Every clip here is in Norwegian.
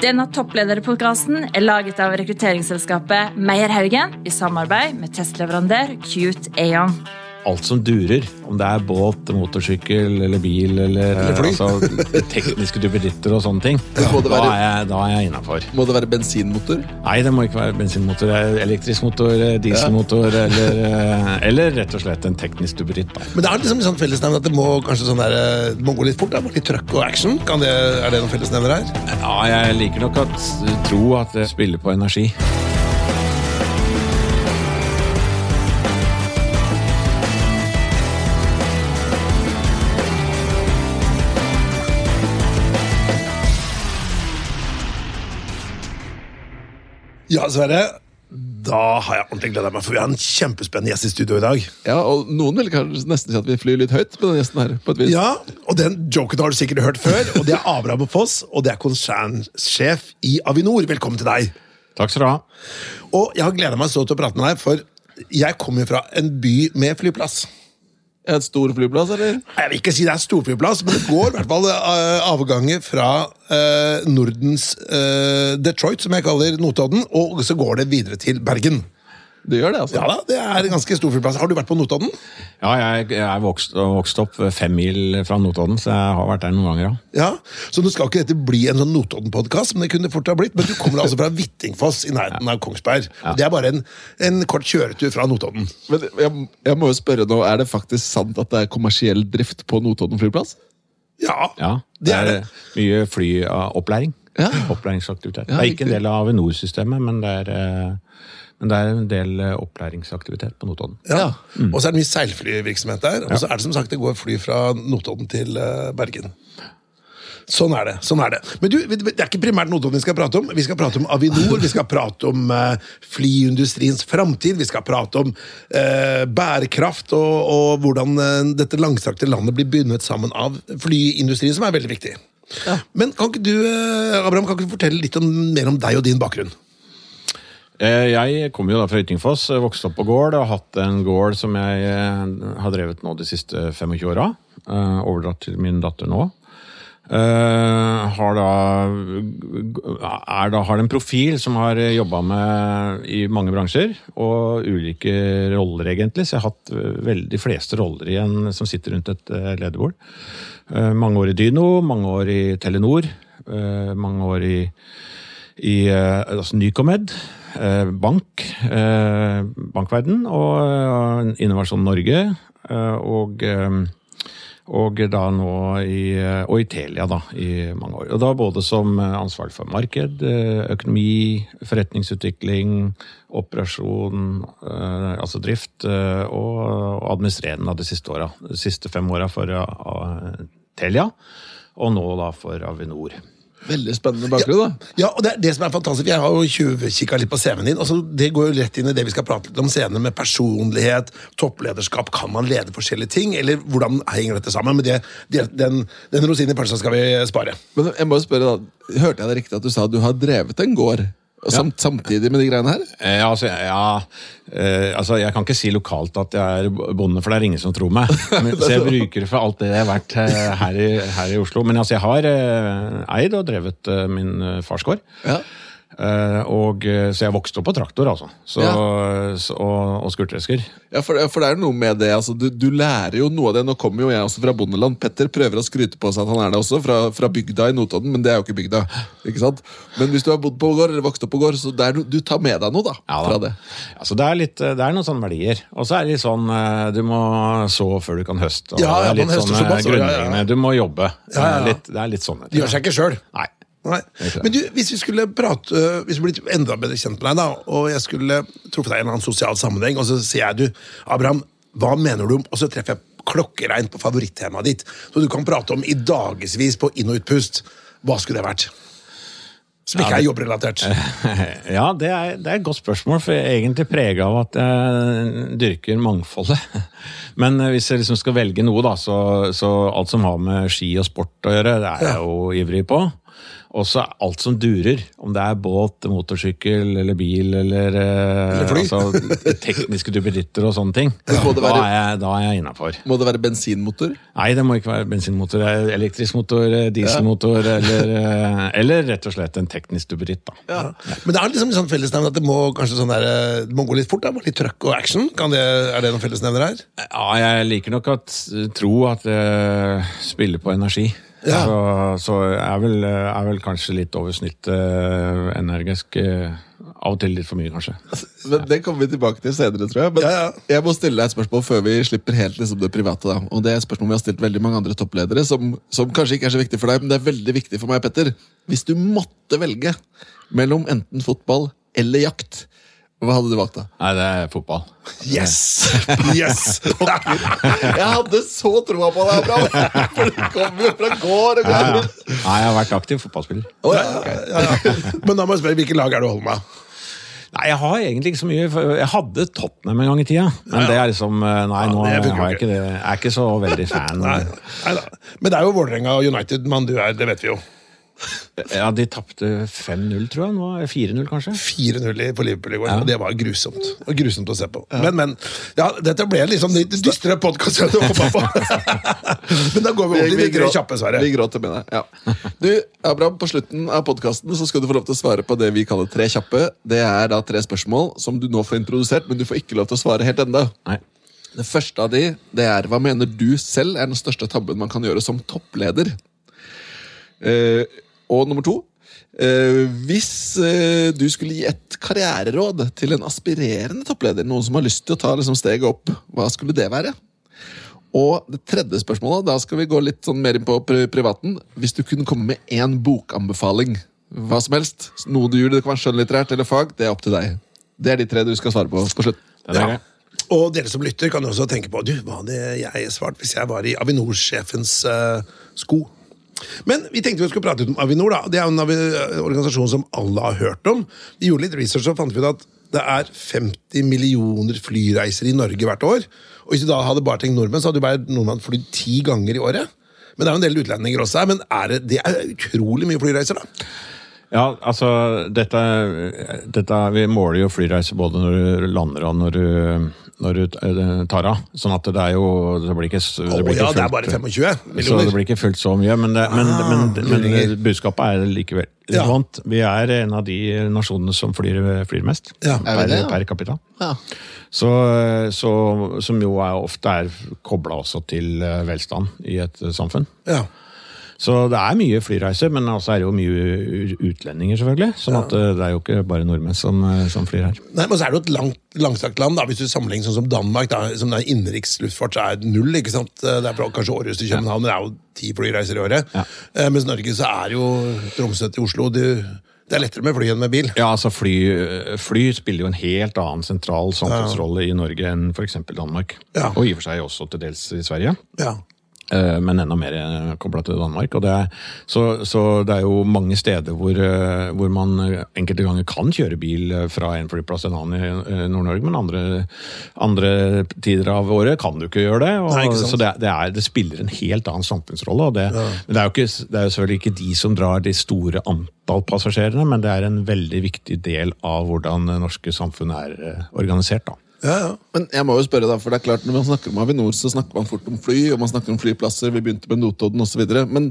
Denne topplederpodkasten er laget av rekrutteringsselskapet Meierhaugen i samarbeid med testleverandør Cute Aon. Alt som durer. Om det er båt, motorsykkel eller bil eller, Eller fly. altså, tekniske duppeditter og sånne ting. Ja. det Da være- er jeg, da er jeg innafor. Må det være bensinmotor? Nei, det må ikke være bensinmotor. det Elektrisk motor, dieselmotor dieselmotor eller, eh, eller rett og slett en teknisk duppeditt. Men det er liksom sånn fellesnevn at det må kanskje sånn der, eh, må gå litt fort. Det må litt trøkk og action. Kan det, er det noen fellesnevner her? Ja, jeg liker nok at tro at det spiller på energi. Ja, Sverre. Da har jeg ordentlig gleda meg, for vi har en kjempespennende gjest i studio i dag. Ja, og Noen vil kanskje nesten si at vi flyr litt høyt med den gjesten her. på et vis. Ja, og Den joken har du sikkert hørt før. og Det er Abraham Foss, og det er konsernsjef i Avinor. Velkommen til deg. Takk skal du ha. Og Jeg har gleda meg så til å prate med deg, for jeg kommer fra en by med flyplass. Et stor flyplass, eller? Jeg vil ikke si det er storflyplass, men det går i hvert fall eh, avganger fra eh, Nordens eh, Detroit, som jeg kaller Notodden, og så går det videre til Bergen. Det gjør det, altså. Ja da, Det er en ganske stor flyplass. Har du vært på Notodden? Ja, jeg, jeg er vokst, vokst opp fem mil fra Notodden, så jeg har vært der noen ganger, ja. Ja, Så nå skal ikke dette bli en sånn Notodden-podkast, men det kunne det fort ha blitt. Men du kommer altså fra Hvittingfoss i nærheten av Kongsberg. Ja. Det er bare en, en kort kjøretur fra Notodden. Men jeg, jeg må jo spørre nå, Er det faktisk sant at det er kommersiell drift på Notodden flyplass? Ja, ja det er det. mye flyopplæring. Ja. Opplæringsaktivitet. Ja, det er ikke en del av Avinor-systemet, men det er, eh, men det er en del eh, opplæringsaktivitet på Notodden. Ja. Og så er det mye seilflyvirksomhet der. Og så er det som sagt det går fly fra Notodden til eh, Bergen. Sånn er det. sånn er Det Men du, det er ikke primært Notodden vi skal prate om. Vi skal prate om Avinor, vi skal prate om eh, flyindustriens framtid, vi skal prate om eh, bærekraft og, og hvordan dette langstrakte landet blir bundet sammen av flyindustrien, som er veldig viktig. Men kan ikke du Abraham, kan ikke du fortelle litt om, mer om deg og din bakgrunn? Eh, Jeg kommer jo da fra Yttingfoss, eh, vokste opp på gård og har hatt en gård som jeg eh, har drevet nå de siste 25 åra. Overdratt til min datter nå. Uh, har da, da har en profil som har jobba med i mange bransjer, og ulike roller, egentlig. Så jeg har hatt veldig fleste roller i en som sitter rundt et lederbord. Uh, Mange år i Dyno, mange år i Telenor, uh, mange år i i altså Nycomed, bank, eh, bankverden og eh, Innovasjon Norge. eh, Og, eh, og da nå i, eh, og i Telia da, i mange år. Og da både som eh, ansvarlig for marked, eh, økonomi, forretningsutvikling, operasjon, eh, altså drift, eh, og administrerende av de siste åra. De siste fem åra for eh, Telia, og nå da for Avinor. Veldig spennende bakgrunn, da. Ja, og det er det som er fantastisk. Jeg har jo tjuvkikka litt på CV-en din. Altså, det går jo rett inn i det vi skal prate litt om senere, med personlighet, topplederskap. Kan man lede forskjellige ting, eller hvordan henger dette sammen? Men det, det, den, den rosinen i pølsa skal vi spare. Men jeg må jo spørre da, Hørte jeg det riktig at du sa at du har drevet en gård samt, samtidig med de greiene her? Eh, altså, ja, eh, altså, jeg kan ikke si lokalt at jeg er bonde, for det er ingen som tror meg. Men, så jeg bruker det for alt det jeg har vært eh, her i, her i Oslo. Men altså, jeg har eh, eid og drevet eh, min eh, fars gård. Ja. Eh, og, eh, så jeg vokste opp på traktor, altså. Så, så, og, og skurtresker. Ja, for, det- for det er noe med det, altså, du, du lærer jo noe av det. Nå kommer jo jeg også fra bondeland. Petter prøver å skryte på seg at han er det også, fra, fra bygda i Notodden, men det er jo ikke bygda. ikke sant? Men hvis du har bodd på gård, eller vokst opp på gård, så det er du tar med deg noe da, Ja, fra det. Ja, så det, er litt, det er noen sånne verdier. Og så er det litt sånn eh, du må så før du kan høste. Og Ja, ja, det er litt sånne høster ja, ja, ja. Du må jobbe. Ja, ja, ja. Litt, det er litt sånn. Det gjør seg ikke sjøl. Nei. Men du, hvis vi skulle prate Hvis vi ble enda bedre kjent med deg, da, og jeg skulle truffet deg i en eller annen sosial sammenheng, og så sier jeg du, Abraham, hva mener du om Og så treffer jeg klokkereint på favorittemaet ditt, så du kan prate om i dagevis på inn- og utpust. Hva skulle det vært? Som ikke Ja, er jobbrelatert. Ja, det er, det er et godt spørsmål, for jeg er egentlig prega av at jeg dyrker mangfoldet. Men eh, hvis jeg liksom skal velge noe, da, så, så alt som har med ski og sport å gjøre, det er jeg jo ivrig på. Også alt som durer. Om det er båt, motorsykkel eller bil eller, eh, Eller fly. Altså, tekniske duppeditter og sånne ting. Ja. Da er jeg, da er jeg innafor. Må det være bensinmotor? Nei, det må ikke være bensinmotor. Elektrisk motor, dieselmotor dieselmotor eller, eh, eller rett og slett en teknisk duppeditt. Ja. Men det er liksom sånn fellesnevn at det må sånn der, eh, det må gå litt fort? da, Litt trøkk og action? Kan det, er det noen fellesnevner her? Ja, jeg liker nok at tro at det spiller på energi. Ja. Så, så jeg er vel, er vel kanskje litt over snittet eh, energisk. eh, Av og til litt for mye, kanskje. Men Det kommer vi tilbake til senere, tror jeg. Men Ja, ja. jeg må stille deg et spørsmål før vi slipper helt liksom, det private. da. Og det er et spørsmål vi har stilt veldig mange andre toppledere, som, som kanskje ikke er så viktig for deg, men det er veldig viktig for meg, Petter. Hvis du måtte velge mellom enten fotball eller jakt, hva hadde du valgt da? Nei, det er fotball. Yes! Yes! Jeg hadde så troa på deg, Abraham! For du kommer jo fra gård og Ja, ja. Nei, jeg har vært aktiv fotballspiller. Oh, ja. Men da må jeg spørre, hvilket lag er det du holder med? Nei, jeg har egentlig ikke så mye. Jeg hadde Tottenham en gang i tida, men det er liksom eh, Nei, nå det har jeg ikke. det. Jeg er ikke så veldig fan. Nei, nei. Men det er jo Vålerenga og United-mann du er, det vet vi jo. Ja, De tapte 5-0, tror jeg. Nå er 4-0, kanskje. 4-0 på Liverpool i går, og det var grusomt. Og grusomt å se på. Men, men. Ja, dette ble liksom litt dystre podkast å komme på. Men da går vi over til de tre kjappe, Sverre. vi gråter med deg. Ja. Du, Abraham, på slutten av podkasten skal du få lov til å svare på det vi kaller tre kjappe. Det er da tre spørsmål som du nå får introdusert, men du får ikke lov til å svare helt enda. Det første av de, det er hva mener du selv er den største tabben man kan gjøre som toppleder? Eh, og nummer to eh, Hvis eh, du skulle gi et karriereråd til en aspirerende toppleder, noen som har lyst til å ta liksom, steget opp, hva skulle det være? Og det tredje spørsmålet, da skal vi gå litt sånn mer inn på privaten. Hvis du kunne komme med én bokanbefaling, hva som helst, noe du gjør, det kan være skjønnlitterært eller fag, det er opp til deg. Det er de tre du skal svare på på slutt. Ja. Og dere som lytter, kan også tenke på du, hva hadde jeg svart hvis jeg var i Avinor-sjefens uh, sko. Men vi tenkte vi skulle prate litt om Avinor. da. Det er en organisasjon som alle har hørt om. Vi gjorde litt research og fant ut at det er 50 millioner flyreiser i Norge hvert år. Og hvis du da hadde bare tenkt nordmenn, så hadde jo bare nordmenn flydd ti ganger i året. Men det er jo en del utlendinger også her. Men er det, det er utrolig mye flyreiser, da. Ja, altså dette, dette Vi måler jo flyreiser både når du lander og når du, når du eh, tar av. Sånn at det er jo Det blir ikke, det blir ja, ikke det er bare 25 Så det blir ikke fullt så mye, men, det, men, Ah, men, men, budskapet er likevel Ja. Vi er en av de nasjonene som flyr, flyr mest Ja. Er per, det, ja? per capita. Ja. Så, så, som jo er, ofte er kobla også til eh, velstand i et eh, samfunn. Ja. Så det er mye flyreiser, men også er det jo mye utlendinger, selvfølgelig. Sånn at eh, det er jo ikke bare nordmenn som, eh, som flyr her. Nei, men så er det jo et langt, langstrakt land. da, Hvis du sammenligner sånn som Danmark, da, som er innenriks luftfart, så er det null. ikke sant? Det er fra kanskje Århus til København, men det er jo ti flyreiser i året. Ja. Eh, mens Norge så er jo Tromsø til Oslo du, Det er lettere med fly enn med bil. Ja, altså fly, fly spiller jo en helt annen sentral samfunnsrolle i Norge enn f.eks. Danmark. Ja. Og i og for seg også til dels i Sverige. Ja. Eh, men enda mer kobla til Danmark. Og det er, så, så det er jo mange steder hvor, eh, hvor man enkelte ganger kan kjøre bil eh, fra en flyplass til en annen i eh, Nord-Norge, men andre, andre tider av året kan du ikke gjøre det. Og, Nei, ikke så det, det, er, det spiller en helt annen samfunnsrolle. Og det, men det er, jo ikke, det er jo selvfølgelig ikke de som drar de store antall passasjerene, men det er en veldig viktig del av hvordan det norske samfunnet er eh, organisert. da. Ja, ja. Men jeg må jo spørre da, for det er klart når man snakker om Avinor, så snakker man fort om fly, og man snakker om flyplasser, vi begynte med Notodden osv. Men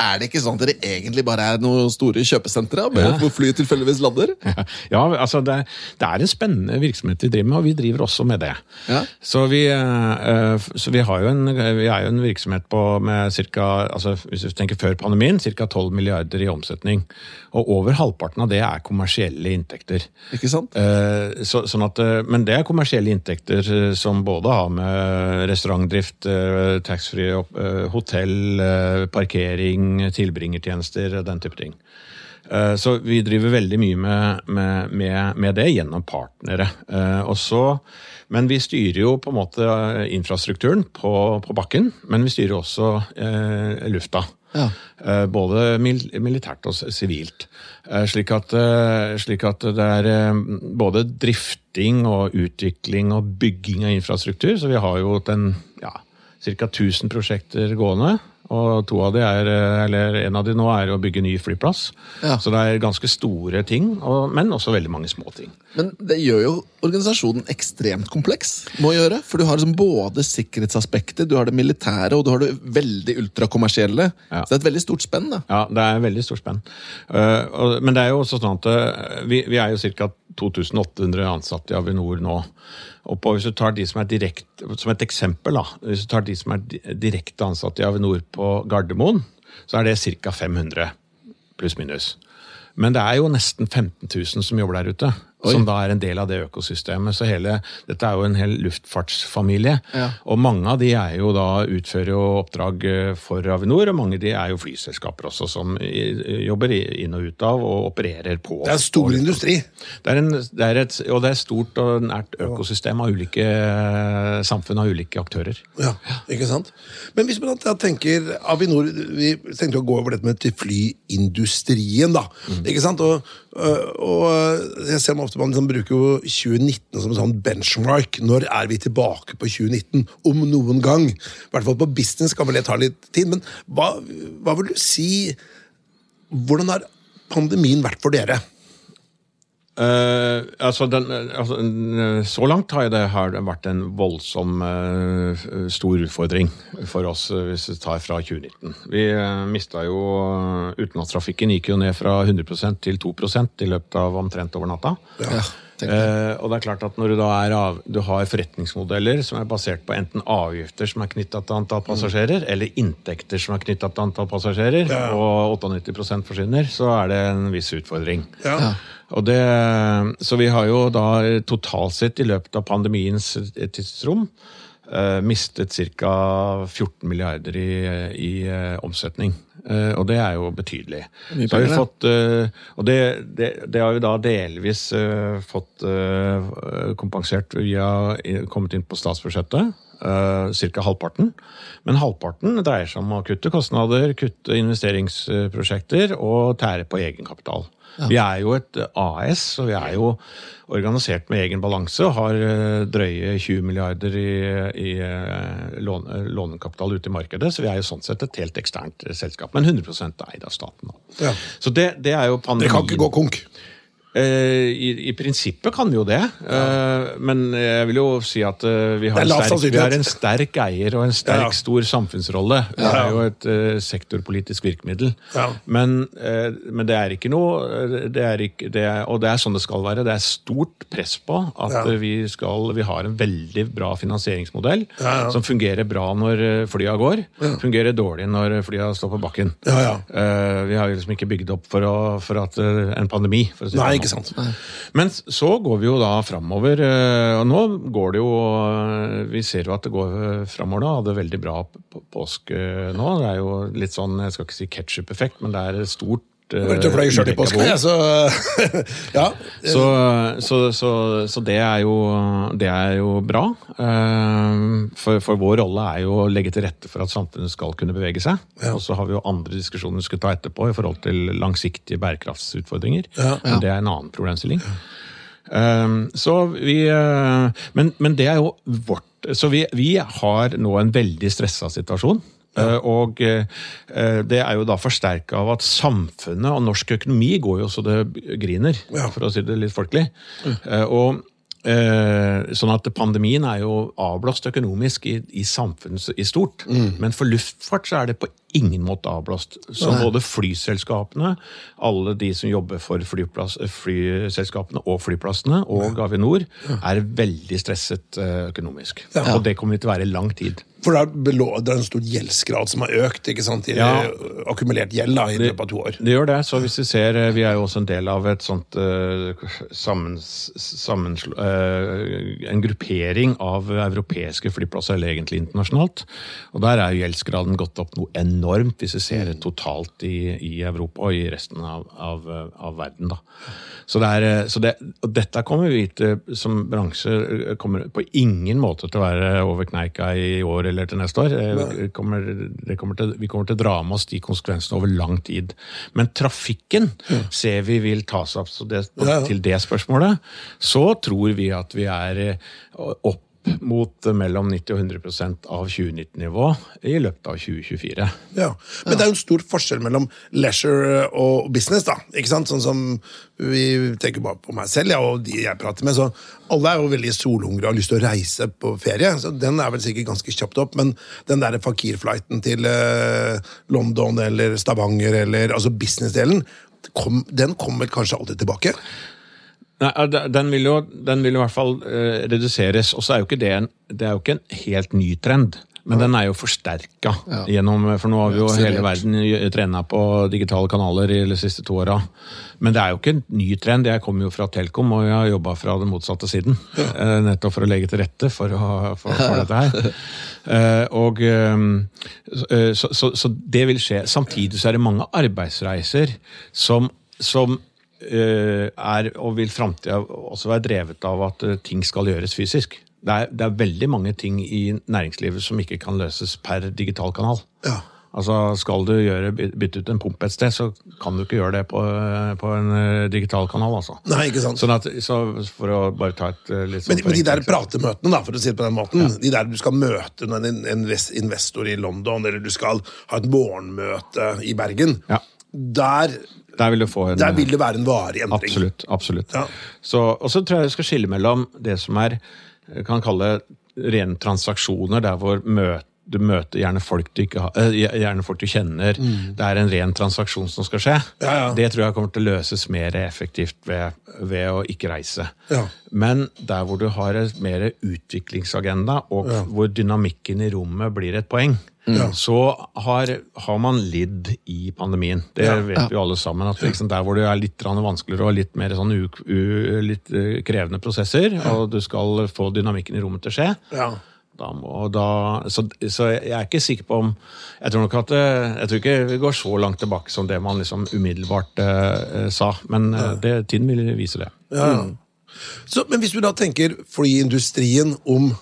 er det ikke sånn at dere egentlig bare er noen store kjøpesentre, Ja. hvor flyet tilfeldigvis lander? Ja, altså det, det er en spennende virksomhet vi driver med, og vi driver også med det. Ja. Så, vi, eh, så vi, har jo en, vi er jo en virksomhet på med cirka, altså hvis du tenker før pandemien, ca. 12 milliarder i omsetning. Og over halvparten av det er kommersielle inntekter. Ikke sant? Eh, Så, sånn at, eh, men det er kommersielle inntekter som både har med restaurantdrift, taxfree, hotell, eh, parkering, tilbringertjenester, den type ting. Eh, Så vi driver veldig mye med, med, med, med det gjennom partnere. Også, men vi styrer jo på en måte eh, infrastrukturen på, på bakken, men vi styrer også eh, lufta. Ja. Eh, Både militært og sivilt. Eh, Slik at, eh, slik at det er eh, både drifting og utvikling og bygging av infrastruktur. Så vi har jo ca. ja, ca. 1000 prosjekter gående. Og to av de er, eh, eller en av de nå er å bygge ny flyplass. Ja. Så det er ganske store ting, og, men også veldig mange små ting. Men det gjør jo organisasjonen ekstremt kompleks. må gjøre, For du har liksom både sikkerhetsaspektet, du har det militære og du har det veldig ultrakommersielle. Ja. Så det er et veldig stort spenn. da. Ja, det er veldig stort spenn. Eh, og- men det er jo også sånn at eh, vi, vi er jo ca. 2800 ansatte i Avinor nå. Og hvis du tar de som er direkte, Som et eksempel, da. Hvis du tar de som er direkte ansatte i Avinor på Gardermoen, så er det ca. 500 pluss-minus. Men det er jo nesten 15 000 som jobber der ute. Som da er en del av det økosystemet. Så hele, dette er jo en hel luftfartsfamilie. Ja. Og mange av de er jo da utfører jo oppdrag eh, for Avinor, og mange av de er jo flyselskaper også, som jobber inn og ut av og opererer på. Det er stor industri. Det er en, det er et, og det er stort og nært økosystem av ulike eh, samfunn av ulike aktører. Ja, ikke sant? Men hvis man tenker Avinor Vi tenkte å gå over dette med til flyindustrien, da. Ikke sant? Og, og jeg ser meg ofte man liksom bruker jo 2019 som en sånn benchmark. Når er vi tilbake på 2019? Om noen gang. I hvert fall på business kan vel det ta litt tid. Men hva, hva vil du si Hvordan har pandemien vært for dere? Eh, altså den, eh, altså, så langt har det, her vært en voldsom uh, stor utfordring for oss uh, hvis vi tar fra 2019. Vi uh, mista jo eh, Utenlandstrafikken gikk jo ned fra 100% til 2% i løpet av omtrent over natta. Ja. Eh, og det er klart at når du da er av, du har forretningsmodeller som er basert på enten avgifter som er knytta til antall passasjerer, eller inntekter som er knytta til antall passasjerer, Ja. og 98% forsvinner, så er det en viss utfordring. Ja. Og det, så vi har jo da totalt sett i løpet av pandemiens tidsrom eh, mistet ca. 14 milliarder i, i eh, omsetning. Eh, og det er jo betydelig. Så har vi fått, eh, og det, det, det har vi da delvis eh, fått kompensert via kommet inn på statsbudsjettet. Uh, Ca. halvparten. Men halvparten dreier seg om å kutte kostnader, kutte investeringsprosjekter og tære på egenkapital. Vi er jo et AS, og vi er jo organisert med egen balanse og har eh, drøye 20 milliarder i, i eh, eh, lånekapital ute i markedet, så vi er jo sånn sett et helt eksternt eh, selskap, men 100 eid av staten. Ja. Så det, det er jo pandemien. Det kan ikke gå konk. Eh, i, I prinsippet kan vi jo det, eh, men jeg vil jo si at eh, vi, har er en sterk, vi har en sterk eier og en sterk, Ja. stor samfunnsrolle. Det er jo et sektorpolitisk virkemiddel. Ja. Men, men det er ikke noe det er ikke, det er, Og det er sånn det skal være. Det er stort press på at Ja. vi, skal, vi har en veldig bra finansieringsmodell som fungerer bra når flya går, fungerer dårlig når flya står på bakken. Ja, ja. Vi har jo liksom ikke bygd opp for, å, for at en pandemi. For å si Nei, sånn. Ikke sant. Men så går vi jo da framover, eh, og nå går det jo eh, Vi ser jo at det går eh, framover nå. Hadde veldig bra påske nå. Det er jo litt sånn, jeg skal ikke si ketsjup-effekt, men det er stort Jeg var ute og fløy sjøl i påsken, jeg, så Ja. så, så, så, så det, er jo, det er jo bra. Eh, For, for vår rolle er jo å legge til rette for at samfunnet skal kunne bevege seg. Ja. Og så har vi jo andre diskusjoner vi skal ta etterpå i forhold til langsiktige bærekraftsutfordringer. Ja. Men det er en annen problemstilling. Eh, Så vi eh, men, men det er jo vårt Så vi, vi har nå en veldig stressa situasjon. Eh, Og eh, det er jo da forsterka av at samfunnet og norsk økonomi går jo så det griner, Ja. for å si det litt folkelig. Eh, Og Sånn at pandemien er jo avblåst økonomisk i, i samfunnet i stort. Men for luftfart så er det på ingen måte avblåst. Så både flyselskapene, alle de som jobber for flyselskapene og flyplassene, og Avinor, er veldig stresset eh, økonomisk. Ja. Og det kommer til å være i lang tid. For det er, en stor gjeldsgrad som har økt, ikke sant? I Ja. akkumulert gjeld da, i løpet av to år. Det gjør det. så hvis Vi ser, eh, vi er jo også en del av et sånt uh, sammens, sammensl- uh, en gruppering av europeiske flyplasser, eller egentlig internasjonalt. Og Der er jo gjeldsgraden gått opp noe enormt, hvis vi ser det totalt i, i Europa og i resten av, av, av verden. da. Så, det er, eh, så det, og dette kommer vi til som bransje eh, kommer på ingen måte til å være over kneika i år eller til neste år. Eh, Det kommer, det kommer til, vi kommer til å dra med oss de konsekvensene over lang tid. Men trafikken ser vi vil ta seg opp så det, Ja, ja. til det spørsmålet. Så tror vi at vi er eh, mot mellom 90 og 100% av 2019-nivå i løpet av 2024. Ja. Men det er jo en stor forskjell mellom leisure og business. da, ikke sant? Sånn som Vi tenker bare på meg selv ja, og de jeg prater med. så Alle er jo veldig solhungre og har lyst til å reise på ferie. så Den er vel sikkert ganske kjapt opp. Men den der fakir-flighten til eh, London eller Stavanger, eller altså business-delen, den kommer kanskje alltid tilbake? Nei, Den vil jo, den vil i hvert fall uh, reduseres. Og så er jo ikke det en, det er jo ikke en helt ny trend. Men den er jo forsterka gjennom For nå har vi jo hele verden trena på digitale kanaler i de siste to åra. Men det er jo ikke en ny trend. Jeg kommer jo fra Telkom, og jeg har jobba fra den motsatte siden. Eh, Nettopp for å legge til rette for, å, for, for dette her. Uh, og eh, så, så, så det vil skje. Samtidig så er det mange arbeidsreiser som, som er og vil framtida også være drevet av at eh, ting skal gjøres fysisk. Det er, det er veldig mange ting i næringslivet som ikke kan løses per digital kanal. Ja. Altså Skal du gjøre, bytte ut en pump et sted, så kan du ikke gjøre det på, eh, på en eh, digital kanal. altså. Nei, ikke sant? Sånn at, så For å bare ta et eh, litt sånn Men, men de der pratemøtene, da, for å si det på den måten, de der du skal møte en, en investor i London, eller du skal ha et morgenmøte i Bergen, Ja. der, Der vil du få en der vil det være en varig endring. Absolutt. absolutt. Ja. Så, og så tror jeg jeg skal skille mellom det som er jeg kan kalle rene transaksjoner, der hvor møte du møter gjerne folk du, ikke har, eh, gjerne folk du kjenner. Det er en ren transaksjon som skal skje. Mm. Ja, ja. Det tror jeg kommer til å løses mer effektivt ved, ved å ikke reise. Ja. Men der hvor du har en mer utviklingsagenda, og hvor dynamikken i rommet blir et poeng, så har, har man lidd i pandemien. Det vet vi alle sammen. at liksom, Der hvor det er litt vanskeligere og litt mer sånn u, u, litt eh, krevende prosesser, og du skal få dynamikken i rommet til å skje, Ja. da må, da, så, så jeg er ikke sikker på om Jeg tror nok at jeg tror ikke vi går så langt tilbake som det man liksom umiddelbart uh, sa. Men eh, det, tiden vil vise det. Ja. Så, men hvis du da tenker flyindustrien om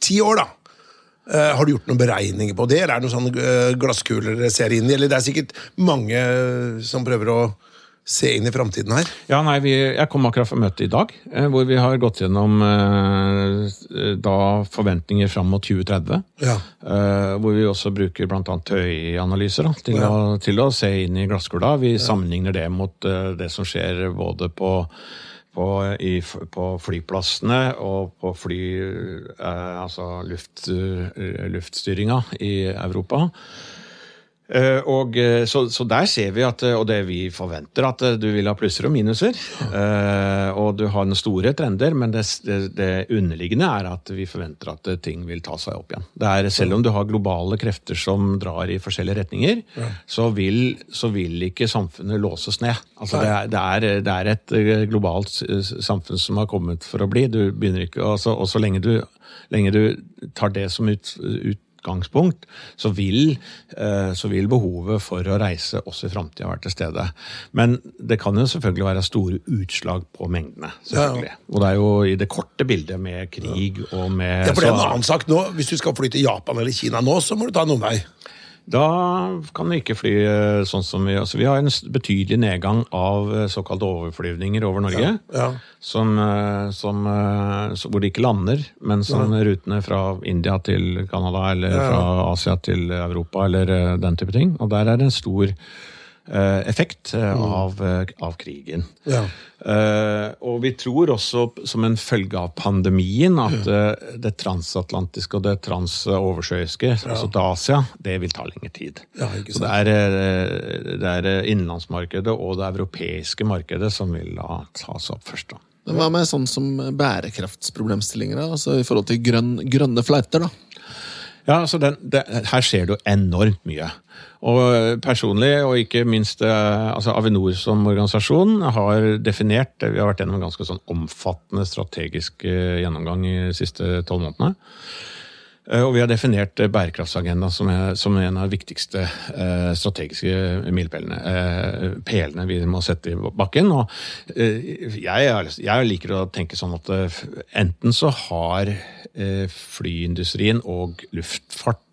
ti år, da. Eh, har du gjort noen beregninger på det, eller er det noen sånne eh, glasskuler dere ser inn i? Eller det er sikkert mange eh, som prøver å se inn i framtiden her. Ja, nei, vi, Jeg kom akkurat fra møtet i dag, hvor vi har gått gjennom da forventninger fram mot 2030. Ja. Hvor vi også bruker bl.a. TØI-analyser til, å, til å se inn i glasskula. Vi sammenligner det mot det som skjer både på på, i, på flyplassene og på fly, eh, altså luft, eh, luftstyringa i Europa. Eh, og, eh, så, så der ser vi, at, eh, og det vi forventer, at du vil ha plusser og minuser. Ja. og du har noen store trender, men det, det, underliggende er at vi forventer at ting vil ta seg opp igjen. Det er, selv om du har globale krefter som drar i forskjellige retninger, så, vil, så vil ikke samfunnet låses ned. Altså, det, er, det, er, det er et globalt samfunn som har kommet for å bli. Du begynner ikke, altså, og så lenge du, lenge du tar det som ut, ut utgangspunkt, så vil, eh, så vil behovet for å reise også i framtida være til stede. Men det kan jo selvfølgelig være store utslag på mengdene. selvfølgelig. Og det er jo i det korte bildet med krig og med Ja, for det er en annen sak nå. Hvis du skal fly til Japan eller Kina nå, så må du ta en omvei. Da kan vi ikke fly eh, sånn som vi altså Vi har en betydelig nedgang av eh, såkalte overflyvninger over Norge. Ja. Som, eh, som, eh, så- hvor de ikke lander, men som rutene fra India til Canada eller fra Asia til Europa eller den type ting. Og der er det en stor effekt eh, av, eh, av krigen. Ja. Eh, og vi tror også, som en følge av pandemien, at eh, det transatlantiske og det transoversjøiske, altså til Asia, det vil ta lengre tid. Ja, Så det er, eh, det er eh, innenlandsmarkedet og det europeiske markedet som vil da tas opp først. da. Men Hva med sånn som bærekraftsproblemstillinger? da? Altså I forhold til grønn, grønne fleiter? da? Ja, altså den, det, Her skjer det jo enormt mye. Og personlig, og ikke minst eh, altså Avinor som organisasjon, har definert Vi har vært gjennom en ganske sånn omfattende strategisk eh, gjennomgang de siste tolv månedene. Eh, Og vi har definert bærekraftsagendaen bærekraftsagenda som, som en av de viktigste eh, strategiske milepælene. Eh, pelene vi må sette i bakken. Og eh, jeg, jeg liker å tenke sånn at eh, enten så har eh, flyindustrien og luftfart eh,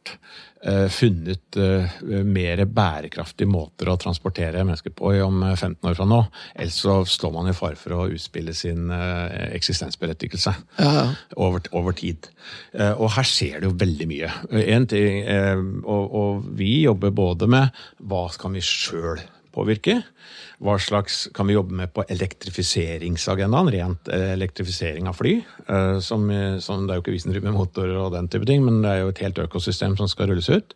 funnet eh, mer bærekraftige måter å transportere mennesker på om eh, 15 år fra nå. Ellers så står man i fare for å utspille sin eh, eksistensberettigelse Ja, ja. over, over tid. Eh, og her skjer det jo veldig mye. En ting, eh, og, og vi jobber både med hva kan vi sjøl påvirke, hva slags kan vi jobbe med på elektrifiseringsagendaen, rent eh, elektrifisering av fly. eh, Som, eh, som, det er jo ikke vi som driver med motorer og den type ting, men det er jo et helt økosystem som skal rulles ut.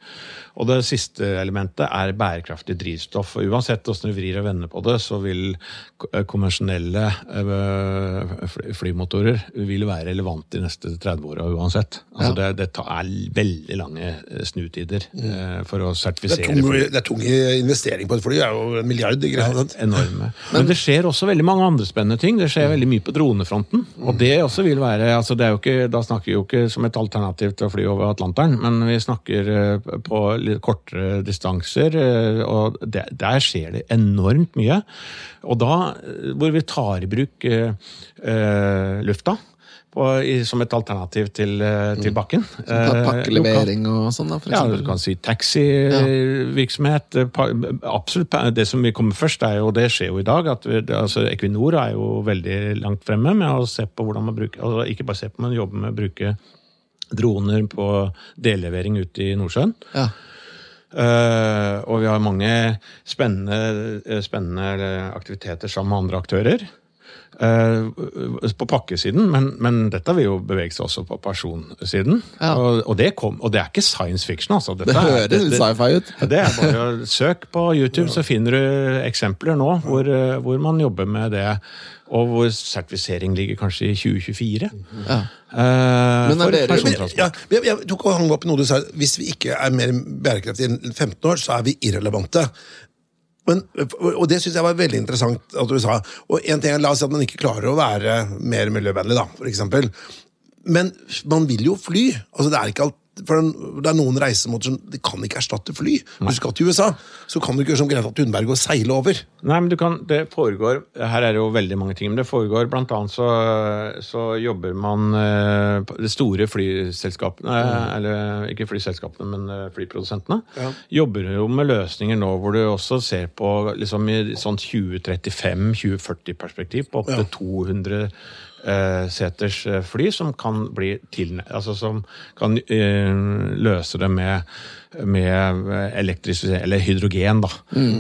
Og det siste elementet er bærekraftig drivstoff. Og uansett hvordan du vrir og vender på det, så vil ko- konvensjonelle flymotorer vil være relevante de neste 30 åra uansett. Altså det, det tar- er veldig lange snutider eh, for å Det er, sertifisere tung, fly. det er tung investering på et fly. Det er jo en milliard. Ikke sant? Enorme. Men det skjer også veldig mange andre spennende ting. Det skjer veldig mye på dronefronten. Og det også vil være altså det er jo ikke, Da snakker vi jo ikke som et alternativ til å fly over Atlanteren, men vi snakker eh, på litt kortere distanser. eh, Og det, der skjer det enormt mye. Og da, eh, hvor vi tar i bruk eh, lufta på, i, som et alternativ til, eh, til bakken. Pa- Eh. Pakkelevering og sånn, da, for Ja, du kan si taxivirksomhet. Absolutt. Det som vil komme først, er jo, det skjer jo i dag, at vi, altså Equinor er jo veldig langt fremme med å se på hvordan man bruker altså Ikke bare se på, men jobbe med å bruke droner på dellevering ute i Nordsjøen. Ja. Eh, og vi har mange spennende, eh, spennende aktiviteter sammen med andre aktører. Eh, på pakkesiden, men, men dette vil jo bevege seg også på personsiden. Ja. Og, og, det kom, og det er ikke science fiction, altså. Dette Det er- høres litt sci-fi ut. Det er bare å søk på YouTube, så finner du eksempler nå hvor, eh, hvor man jobber med det. Og hvor sertifisering ligger kanskje i 2024. Ja. Uh, Men er for dere- persontransport. Ja, jeg, tok og hang opp noe du sa. Hvis vi ikke er mer bærekraftige enn 15 år, så er vi irrelevante. Men, og det syns jeg var veldig interessant at du sa. Og en ting La oss si at man ikke klarer å være mer miljøvennlig, da, for eksempel. Men man vil jo fly. Altså, det er ikke alt for det er noen reisemåter som de kan ikke erstatte fly. Hvis du skal til USA, så kan du ikke gjøre som Greta Thunberg og seile over. Nei, men du kan, det foregår, Her er det jo veldig mange ting, men det foregår blant annet så, så jobber man eh, De store flyselskapene, eller ikke flyselskapene, men flyprodusentene, flyprodusentene, jobber jo med løsninger nå hvor du også ser på liksom i sånn 2035-2040-perspektiv på opptil 200 eh, seters eh, fly som kan bli til, altså som kan eh, løse det med med elektrisk eller hydrogen, da.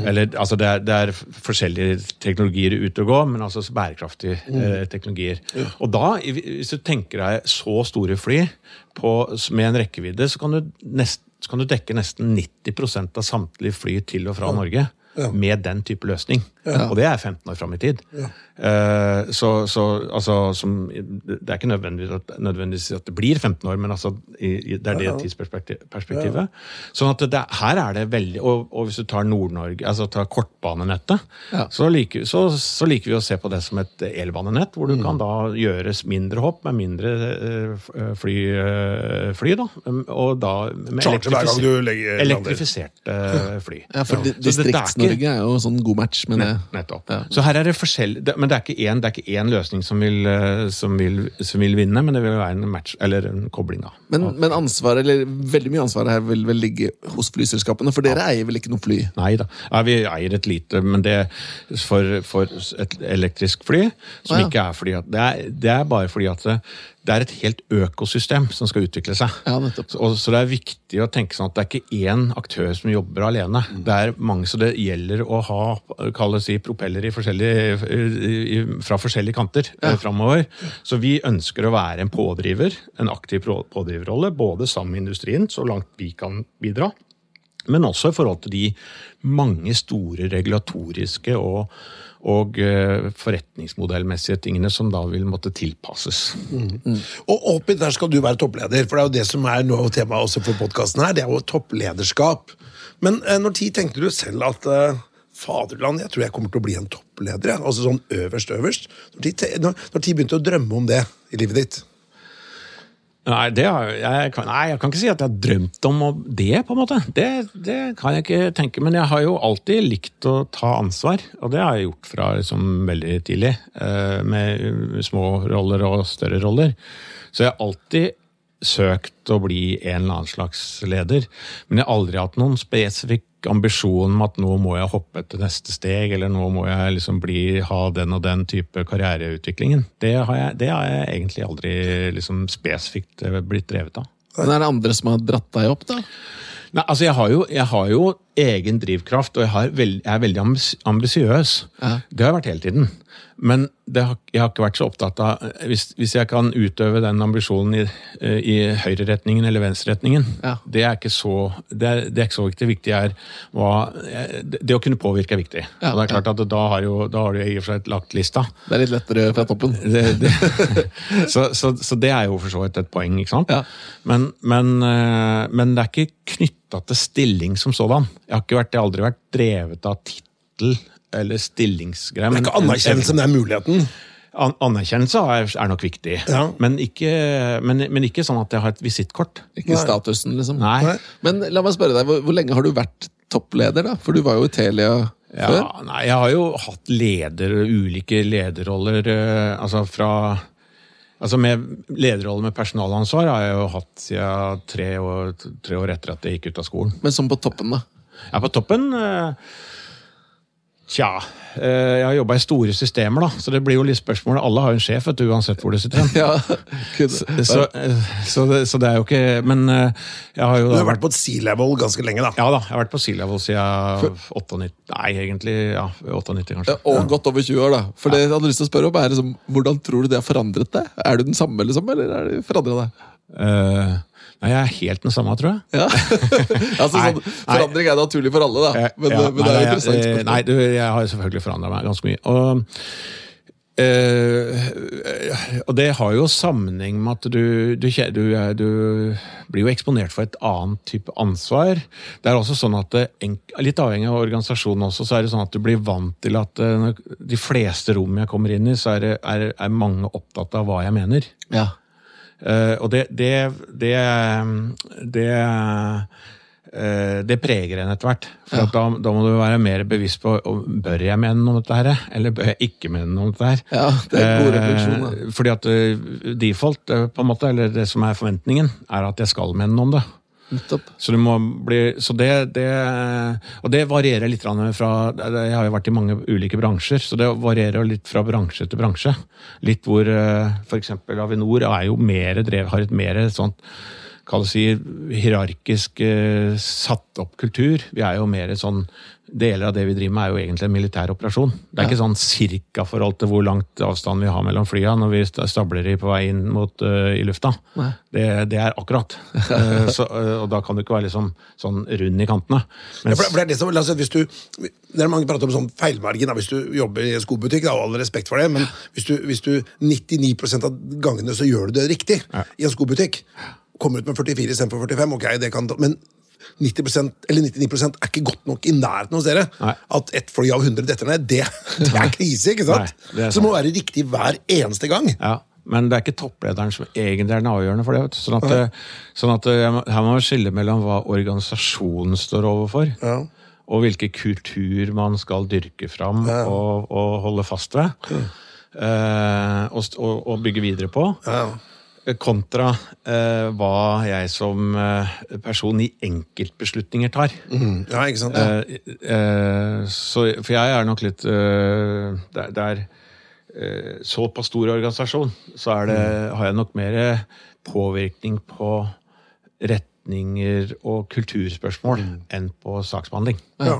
Eller, altså det, er, det er forskjellige teknologier ute og gå, men altså bærekraftige eh, teknologier. Og da, hvis du tenker deg så store fly på, med en rekkevidde, så kan du, nest, så kan du dekke nesten 90% av samtlige fly til og fra Norge. Med den type løsning. Og det er 15 år fram i tid. Eh, så, så altså, som, det er ikke nødvendigvis at, nødvendigvis at det blir 15 år, men altså, i, i, det er det tidsperspektivet. Sånn at det, her er det veldig Og, og hvis du tar Nord-Norge, altså tar kortbanenettet, Ja. så, liker, så, så liker vi å se på det som et elbanenett, hvor du kan da gjøres mindre hopp med mindre eh, fly, eh, fly da. Og da med elektrifiserte eh, fly. Ja, for Distrikts-Norge er jo sånn god match. Nett- Nettopp. Ja. Så her er det forskjell, men det er ikke én, er ikke én løsning som vil, eh, som, vil, som vil vinne, men det vil være en match, eller en kobling, da. Men, men ansvaret, eller veldig mye ansvar her vil vel ligge hos flyselskapene, for dere eier vel ikke noe fly? Nei da. Ja, vi eier et lite, men det for, for et elektrisk fly, som ah, ja. ikke er fordi at det er, det er bare fordi at det, det er et helt økosystem som skal utvikle seg. Ja. Så, så det er viktig å tenke sånn at det er ikke én aktør som jobber alene. Det er mange, Så det gjelder å ha si, propeller i forskjellige, fra forskjellige kanter ja. framover. Så vi ønsker å være en pådriver, en aktiv pådriverrolle, både sammen med industrien, så langt vi kan bidra. Men også i forhold til de mange store regulatoriske og, og eh, forretningsmodellmessige tingene som da vil måtte tilpasses. Og oppi der skal du være toppleder, for det er jo det som er noe av temaet også for podkasten her. Det er jo topplederskap. Men eh, når tid tenkte du selv at eh, faderland, jeg tror jeg kommer til å bli en toppleder? Ja. Altså sånn øverst, øverst. Når tid begynte du å drømme om det i livet ditt? Nei, det har, jeg, kan, nei, jeg kan ikke si at jeg har drømt om det, på en måte. Det, det kan jeg ikke tenke. Men jeg har jo alltid likt å ta ansvar, og det har jeg gjort fra liksom veldig tidlig. eh, Med små roller og større roller. Så jeg har alltid søkt å bli en eller annen slags leder, men jeg har aldri hatt noen spesifikk ambisjon om at nå må jeg hoppe til neste steg, eller nå må jeg liksom bli, ha den og den type karriereutviklingen. Det har jeg, det har jeg egentlig aldri liksom spesifikt eh, blitt drevet av. Men er det andre som har dratt deg opp, da? Nei, altså jeg har, jo, jeg har jo egen drivkraft, og jeg, har veld, jeg er veldig ambis- ambisiøs. Ja. Det har jeg vært hele tiden. Men det har, jeg har ikke vært så opptatt av Hvis, hvis jeg kan utøve den ambisjonen i, eh, i høyreretningen eller venstreretningen, Ja. det, er ikke så, det, er, det er ikke så viktig. Viktig er hva Det det å kunne påvirke er viktig. Ja, og det er klart at Da har, jo, da har du i og for seg lagt lista. Det er litt lettere fra toppen. Det, det, så, så, så det er jo for så vidt et poeng, ikke sant? Men, men, eh, men det er ikke knytta til stilling som sådan. Jeg har, ikke vært, jeg har aldri vært drevet av tittel eller stillingsgreier. Det er ikke anerkjennelse, men det er muligheten. An anerkjennelse er, er nok viktig, Ja. men, ikke, men, men ikke sånn at jeg har et visittkort. Ikke statusen, liksom. Nei. Nei. Men la meg spørre deg, hvor, hvor lenge har du vært toppleder, da? For du var jo i Telia Ja, før. nei, jeg har jo hatt leder, ulike lederroller, eh, altså fra Altså med Lederrolle med personalansvar har jeg jo hatt siden tre år, tre år etter at jeg gikk ut av skolen. Men som på toppen, da? Er på toppen. eh, Tja. eh, Jeg har jobba i store systemer, da, så det blir jo litt spørsmål. Alle har jo en sjef, vet du, uansett hvor du sitter. Ja, så, Så, eh, så, det, så det er jo ikke Men eh, jeg har jo Du har vært på et C-level ganske lenge, da. Ja da, jeg har vært på Sea-level siden 98 Nei, egentlig ja, 98, kanskje. Og godt over 20 år, da. For det jeg hadde lyst til å spørre om er liksom, Hvordan tror du det har forandret deg? Er du den samme, liksom, eller er det forandra deg? Eh, nei, jeg er helt den samme, tror jeg. Ja. altså, Nei, sånn, forandring er naturlig for alle, da. Eh, Men, ja, men det er nei, jeg- interessant. eh. Nei, du, jeg har selvfølgelig forandra meg ganske mye. Og, øh, og det har jo sammenheng med at du, du, du, du blir jo eksponert for et annet type ansvar. Det er også sånn at det, Litt avhengig av organisasjonen også, så er det sånn at du blir vant til at eh, de fleste rom jeg kommer inn i, så er, det, er, er mange opptatt av hva jeg mener. Ja. Eh, og det det, det, det, eh, det preger en etter hvert. For at da, da må du være mer bevisst på bør jeg mene noe om dette, her, eller bør jeg ikke mene noe om dette. her. Ja, det er god refleksjon, da. Eh, fordi at default, på en måte, eller det som er forventningen, er at jeg skal mene noe om det. Så, bli, så det, det Og det varierer litt fra Jeg har jo vært i mange ulike bransjer, så det varierer litt fra bransje til bransje. Litt hvor f.eks. Avinor er jo mer drev, har et mer sånt Kall det si hierarkisk eh, satt opp kultur. Vi er jo mer sånn Deler av det vi driver med, er jo egentlig en militær operasjon. Det er ikke sånn cirka-forhold til hvor langt avstand vi har mellom flya når vi stabler de på vei inn mot, uh, i lufta. Det, det er akkurat. uh, så, uh, og da kan du ikke være liksom sånn rund i kantene. Ja, for for, for det er det som, la oss si hvis du, det er mange prater om sånn feilmargin da, hvis du jobber i en skobutikk, da, og all respekt for det, men hvis du, hvis du 99% av gangene så gjør du det riktig i en skobutikk, kommer ut med 44 istedenfor 45, ok, det kan, men 90% eller 99% er ikke godt nok i nærheten hos dere. Nei. At ett fly av 100 detter ned, det, det er krise, ikke sant? Nei, det så det må være riktig hver eneste gang. ja, men det er ikke topplederen som egentlig er den avgjørende for det. Sånn at, ja. sånn at eh, Her må man skille mellom hva organisasjonen står overfor, Ja. og hvilken kultur man skal dyrke fram og, og holde fast ved. Eh, og, og, og bygge videre på. Ja. Kontra eh, hva jeg som eh, person i enkeltbeslutninger tar. Mm, ja, ikke sant? Eh, eh, så, for jeg er nok litt eh, Det er- det er eh, såpass stor organisasjon, så er det, har jeg nok mer påvirkning på retninger og kulturspørsmål enn på saksbehandling. ja.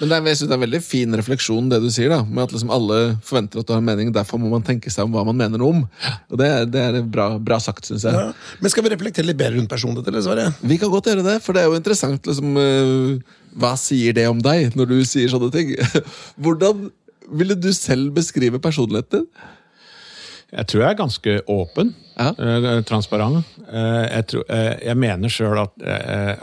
Men det er, jeg synes det er en veldig fin refleksjon, det du sier. da, Med at liksom alle forventer at du har en mening, derfor må man tenke seg om hva man mener noe om. Og Det, er- det er bra, bra sagt, syns jeg. Ja. Men skal vi reflektere litt bedre rundt personligheten, eller, Sverre? Vi kan godt gjøre det, for det er jo interessant. liksom, eh, Hva sier det om deg, når du sier sånne ting? Hvordan ville du selv beskrive personligheten din? Jeg tror jeg er ganske åpen. Ja. eh, transparent. Eh, jeg, tror, eh, jeg mener sjøl at,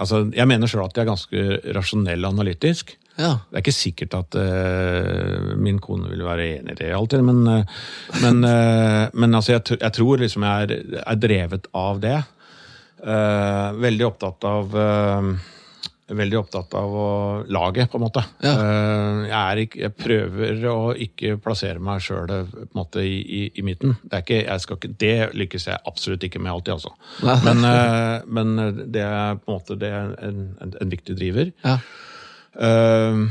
altså, jeg mener selv at jeg er ganske rasjonell og analytisk. Ja. Det er ikke sikkert at uh, min kone vil være enig i det alltid, men, uh, men, uh, men altså, jeg, jeg tror liksom jeg er, er drevet av det. Veldig opptatt av veldig opptatt av å lage, på en måte. Ja. Eh, Jeg, ikke, jeg prøver å ikke plassere meg sjøl i, i, i midten. Det, ikke, ikke, det lykkes jeg absolutt ikke med alltid, altså. Men, eh, men det er på en måte det er en, en, en viktig driver. Ja. Eh,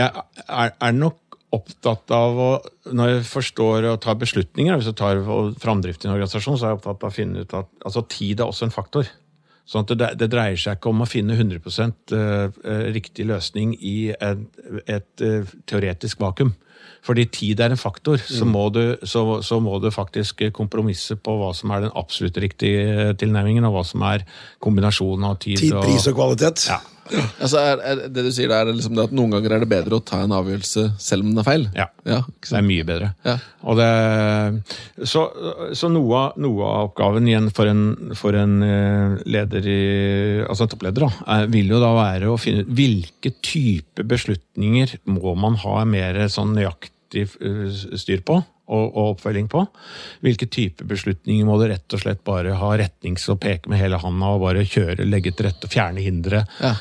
jeg er, er nok opptatt av å Når jeg forstår og tar beslutninger, hvis jeg tar framdrift i en organisasjon, så er jeg opptatt av å finne ut at altså, tid er også en faktor. Sånn at det, det dreier seg ikke om å finne 100 eh, eh, riktig løsning i et, et eh, teoretisk vakuum. Fordi tid er en faktor, så, må du, så, så må du faktisk kompromisse på hva som er den absolutt riktige tilnærmingen, og hva som er kombinasjonen av tid, Tid, pris og kvalitet. Ja. Altså, er, er det du sier der, er liksom det at Noen ganger er det bedre å ta en avgjørelse selv om den er feil? Ja. ja Det er mye bedre. Ja. Og det, så så noe, noe av oppgaven igjen for en, for en eh, leder i, altså en toppleder da, er, vil jo da være å finne ut hvilke type beslutninger må man ha mer sånn nøyaktig eh, styr på og, og oppfølging på. Hvilke type beslutninger må du rett og slett bare ha retnings og peke med hele handa og bare kjøre, legge til rette, fjerne hindre. Ja.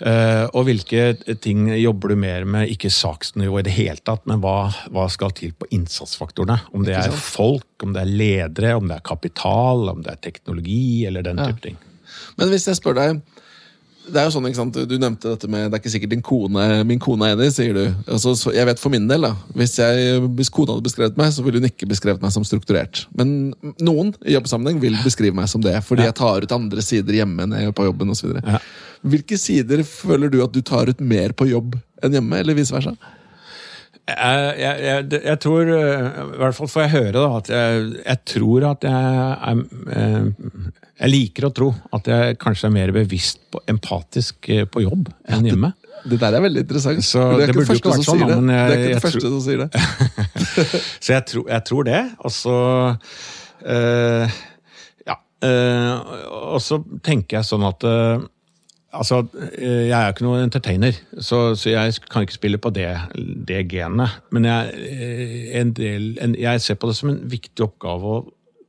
Uh, og hvilke ting jobber du mer med, ikke saksnivå i det hele tatt, men hva, hva skal til på innsatsfaktorene? Om det er folk, om det er ledere, om det er kapital, om det er teknologi, eller den type ting. Men hvis jeg spør deg det er jo sånn, ikke sant, Du nevnte dette med Det er ikke sikkert din kone, min kone er enig, sier du. Altså, så jeg vet for min del, da. Hvis, jeg, hvis kona hadde beskrevet meg, så ville hun ikke beskrevet meg som strukturert. Men noen i jobbsammenheng vil beskrive meg som det, fordi jeg tar ut andre sider hjemme enn jeg gjør på jobben osv. Ja. Hvilke sider føler du at du tar ut mer på jobb enn hjemme, eller vice versa? Jeg, jeg, jeg, jeg tror, eh, i hvert fall får jeg høre, da, at jeg, jeg tror at jeg er eh, Jeg liker å tro at jeg kanskje er mer bevisst på, empatisk eh, på jobb enn hjemme. Det der er veldig interessant. Så det er ikke burde den første sånn, det. det første som sier det. Så jeg, tror- jeg tror det. Og så øh, Ja. Øh, og så tenker jeg sånn at øh, Altså, jeg er jo ikke noen entertainer, så, så jeg kan ikke spille på det, det genet. Men jeg, en del, en, jeg ser på det som en viktig oppgave å,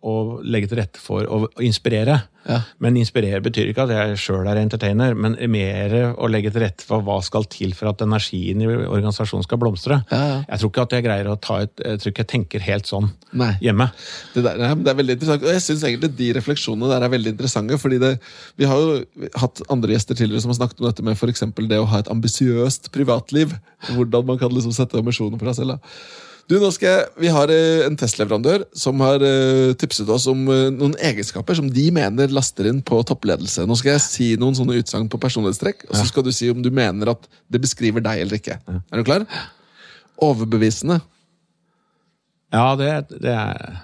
å legge til rette for å, inspirere. Ja. Men inspirere betyr ikke at jeg sjøl er entertainer, men mer å legge til rette for hva skal til for at energien i organisasjonen skal blomstre. Ja, ja. Jeg tror ikke at jeg greier å ta et Jeg tror ikke jeg tenker helt sånn Nei. hjemme. Det, der, nei, det er veldig interessant, og jeg synes egentlig de refleksjonene der er veldig interessante. fordi det, Vi har jo hatt andre gjester tidligere som har snakket om dette med eksempel det å ha et ambisiøst privatliv. Hvordan man kan liksom sette ambisjoner for seg selv. Da. Du, nå skal jeg, Vi har eh, en testleverandør som har eh, tipset oss om eh, noen egenskaper som de mener laster inn på toppledelse. Nå skal jeg si noen sånne utsagn på personlighetstrekk, og så skal du si om du mener at det beskriver deg eller ikke. Er du klar? Overbevisende. Ja, det, det er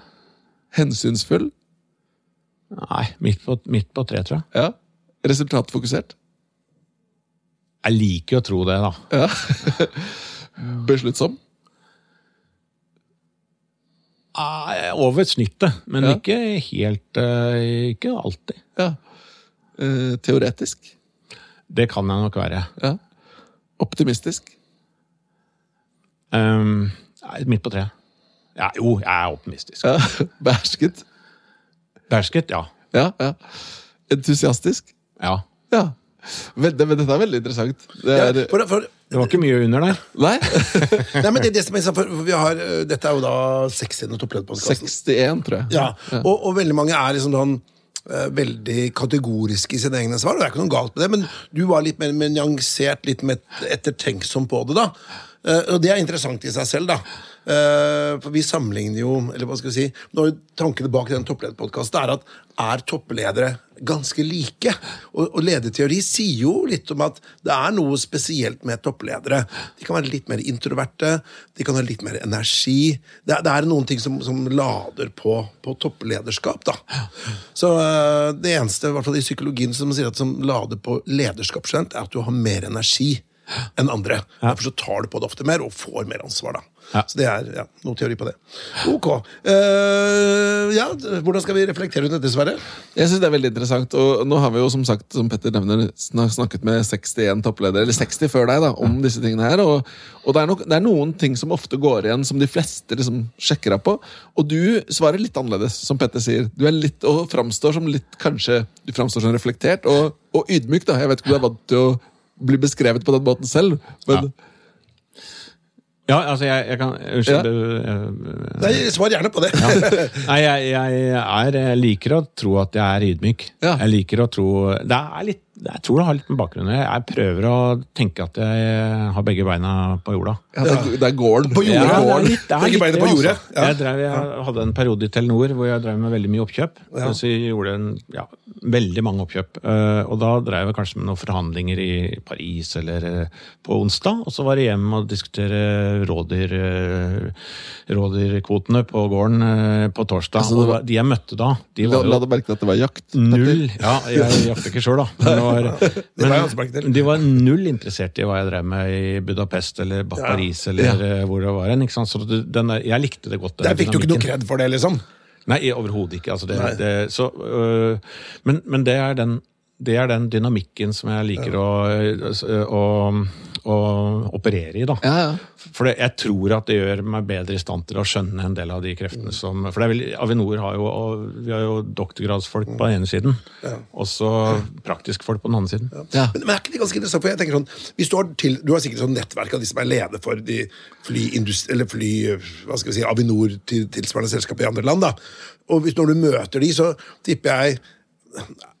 Hensynsfull. Nei, midt på, midt på tre, tror jeg. Ja. Resultatfokusert. Jeg liker å tro det, da. Ja. Besluttsom. Ah, Over snittet, men Ja. ikke helt eh, Ikke alltid. Ja. Eh, teoretisk. Det kan jeg nok være. Ja. Optimistisk. Um, midt på tre. Ja, jo, jeg er optimistisk. Ja. Behersket. Behersket, ja. Ja, ja. Entusiastisk. ja. Ja. Vel, det, men dette er veldig interessant. Det Ja, er, for, for, Det var ikke mye under der. nei? nei, men det, det som er, for vi har, øh, Dette er jo da 60. topplederpodkasten. 61, tror jeg. Ja, og, og veldig mange er liksom sånn eh, veldig kategoriske i sine egne svar, og det er ikke noe galt med det, men du var litt mer, mer nyansert, litt mer ettertenksom på det, da. Eh, og det er interessant i seg selv, da. Eh, for vi sammenligner jo, eller hva skal vi si når Tankene bak den topplederpodkasten er at er toppledere ganske like? Og, og lederteori sier jo litt om at det er noe spesielt med toppledere. De kan være litt mer introverte, de kan ha litt mer energi. Det, er- det er noen ting som, som lader på, på topplederskap, da. Så eh, det eneste, i hvert fall i psykologien, som sier at som lader på lederskap, er at du har mer energi enn andre. Derfor så tar du på det ofte mer, og får mer ansvar, da. Ja. Så det er ja, noe teori på det. Ok. Uh, ja, hvordan skal vi reflektere rundt dette, Sverre? Jeg synes det er veldig interessant, og nå har vi jo som sagt, som Petter nevner, snakket med 61 toppledere, eller 60 før deg, da, om disse tingene her. Og, og det, er nok, det er noen ting som ofte går igjen, som de fleste liksom sjekker av på. Og du svarer litt annerledes, som Petter sier. Du er litt, og framstår som litt, kanskje, du framstår som reflektert og, og ydmyk. da. Jeg vet ikke om du er vant til å bli beskrevet på den måten selv. Men Ja, altså, jeg, jeg kan Unnskyld. du- Nei, Svar gjerne på det. Nei, jeg, jeg, er, jeg liker å tro at jeg er ydmyk. Ja. Jeg liker å tro Det er litt Jeg tror det har litt med bakgrunnen å gjøre. Jeg prøver å tenke at jeg har begge beina på jorda. ja, det, er, det er gården. På jordet. Ja, det er gården. litt- det er Begge beina på jordet. Ja. Jeg, drev, jeg hadde en periode i Telenor hvor jeg drev med veldig mye oppkjøp. Så jeg gjorde en, ja, veldig mange oppkjøp. Eh, og da drev jeg kanskje med noen forhandlinger i Paris eller eh, på onsdag. Og så var jeg hjem og diskutere rådyr, eh, rådyrkvotene på gården på torsdag. Altså, det og var- de jeg møtte da, de var la la deg merke til at det var jakt. Null. Ja, jeg jakter ikke sjøl, da. Men, var, men de var null interessert i hva jeg drev med i Budapest eller. Paris eller eh, hvor det var. hen? Så den der, jeg likte det godt. Der fikk du ikke noe kred for det, liksom. Nei, overhodet ikke. Altså det, det, så, øh, men, men det er den det er den dynamikken som jeg liker å, å, å operere i. da. Ja, ja. For det, jeg tror at det gjør meg bedre i stand til å skjønne en del av de kreftene som For det er vel, Avinor har jo, og vi har jo doktorgradsfolk på den ene siden, og så praktisk folk på den andre siden. Ja. Men, men er ikke det ganske interessant? For jeg tenker sånn, hvis Du har, til, du har sikkert sånn nettverk av de som er leder for de fly, Eller fly... Hva skal vi si, Avinor til tilsvarende selskap i andre land. da. Og hvis når du møter de, så tipper jeg